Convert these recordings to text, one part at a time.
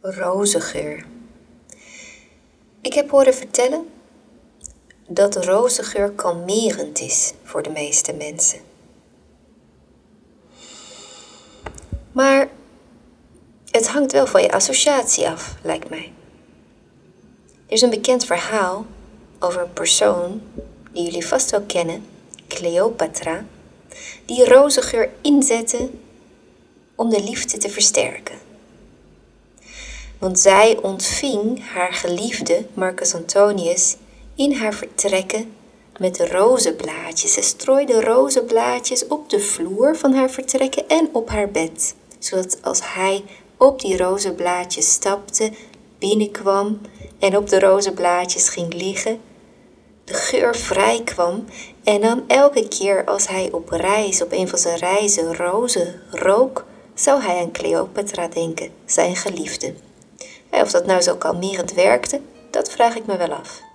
Rozengeur. Ik heb horen vertellen dat rozengeur kalmerend is voor de meeste mensen. Maar het hangt wel van je associatie af, lijkt mij. Er is een bekend verhaal over een persoon die jullie vast wel kennen, Cleopatra, die rozengeur inzette om de liefde te versterken. Want zij ontving haar geliefde Marcus Antonius in haar vertrekken met rozenblaadjes. Ze strooide rozenblaadjes op de vloer van haar vertrekken en op haar bed, zodat als hij op die rozenblaadjes stapte, binnenkwam en op de rozenblaadjes ging liggen, de geur vrij kwam en dan elke keer als hij op reis, op een van zijn reizen, rozen rook, zou hij aan Cleopatra denken, zijn geliefde. Of dat nou zo kalmerend werkte, dat vraag ik me wel af.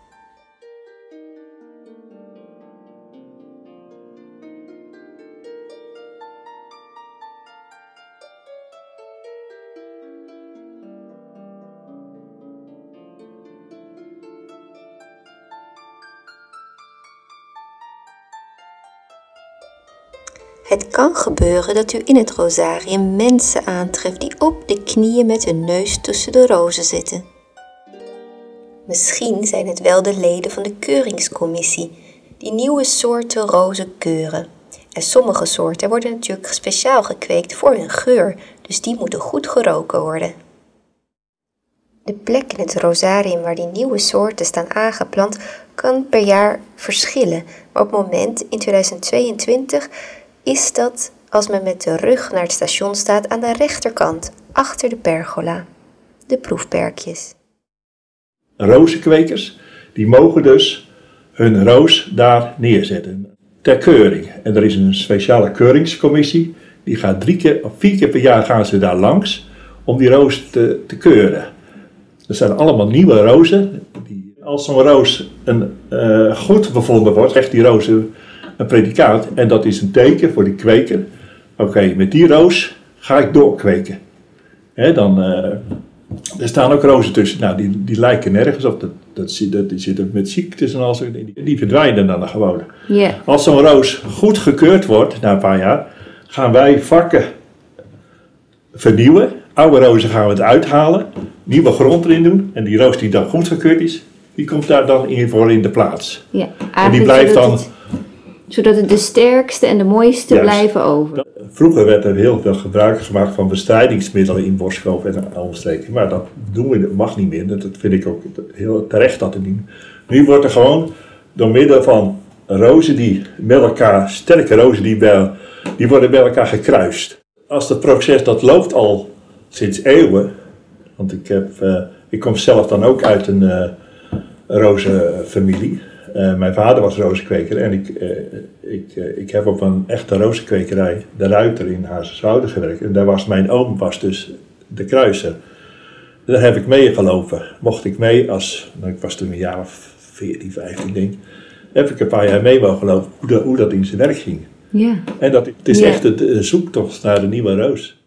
Het kan gebeuren dat u in het rosarium mensen aantreft die op de knieën met hun neus tussen de rozen zitten. Misschien zijn het wel de leden van de keuringscommissie die nieuwe soorten rozen keuren. En sommige soorten worden natuurlijk speciaal gekweekt voor hun geur, dus die moeten goed geroken worden. De plek in het rosarium waar die nieuwe soorten staan aangeplant kan per jaar verschillen, maar op het moment in 2022 is dat als men met de rug naar het station staat aan de rechterkant, achter de pergola, de proefperkjes. Rozenkwekers, die mogen dus hun roos daar neerzetten. Ter keuring. En er is een speciale keuringscommissie, die gaat drie keer of vier keer per jaar gaan ze daar langs om die roos te, te keuren. Er zijn allemaal nieuwe rozen. Als zo'n roos een, uh, goed bevonden wordt, krijgt die rozen een predicaat. En dat is een teken voor die kweker. Oké, met die roos ga ik doorkweken. Dan, uh, er staan ook rozen tussen. Nou, die, die lijken nergens op. Dat, dat, dat, die zitten met ziektes en al zo. Die, die verdwijnen dan gewoon. Yeah. Als zo'n roos goed gekeurd wordt, na een paar jaar, gaan wij vakken vernieuwen. Oude rozen gaan we het uithalen. Nieuwe grond erin doen. En die roos die dan goed gekeurd is, die komt daar dan in voor in de plaats. Ja, en die blijft dan zodat het de sterkste en de mooiste Juist. blijven over. Vroeger werd er heel veel gebruik gemaakt van bestrijdingsmiddelen in Boskoop en omstreken. Maar dat doen we, dat mag niet meer. Dat vind ik ook heel terecht dat het niet. Nu wordt er gewoon door middel van rozen die met elkaar, sterke rozen die, bij, die worden bij elkaar gekruist. Als het proces dat loopt al sinds eeuwen, want ik, heb, uh, ik kom zelf dan ook uit een uh, rozenfamilie. Uh, mijn vader was rozenkweker en ik, uh, ik, uh, ik heb op een echte rozenkwekerij, de Ruiter in Hazerswoude gewerkt. En daar was mijn oom was dus de kruiser. Daar heb ik meegelopen. Mocht ik mee als, nou, ik was toen een jaar of 14, 15 denk heb ik een paar jaar mee mogen lopen hoe dat, hoe dat in zijn werk ging. Ja. En dat, het is Ja. echt de, de zoektocht naar de nieuwe roos.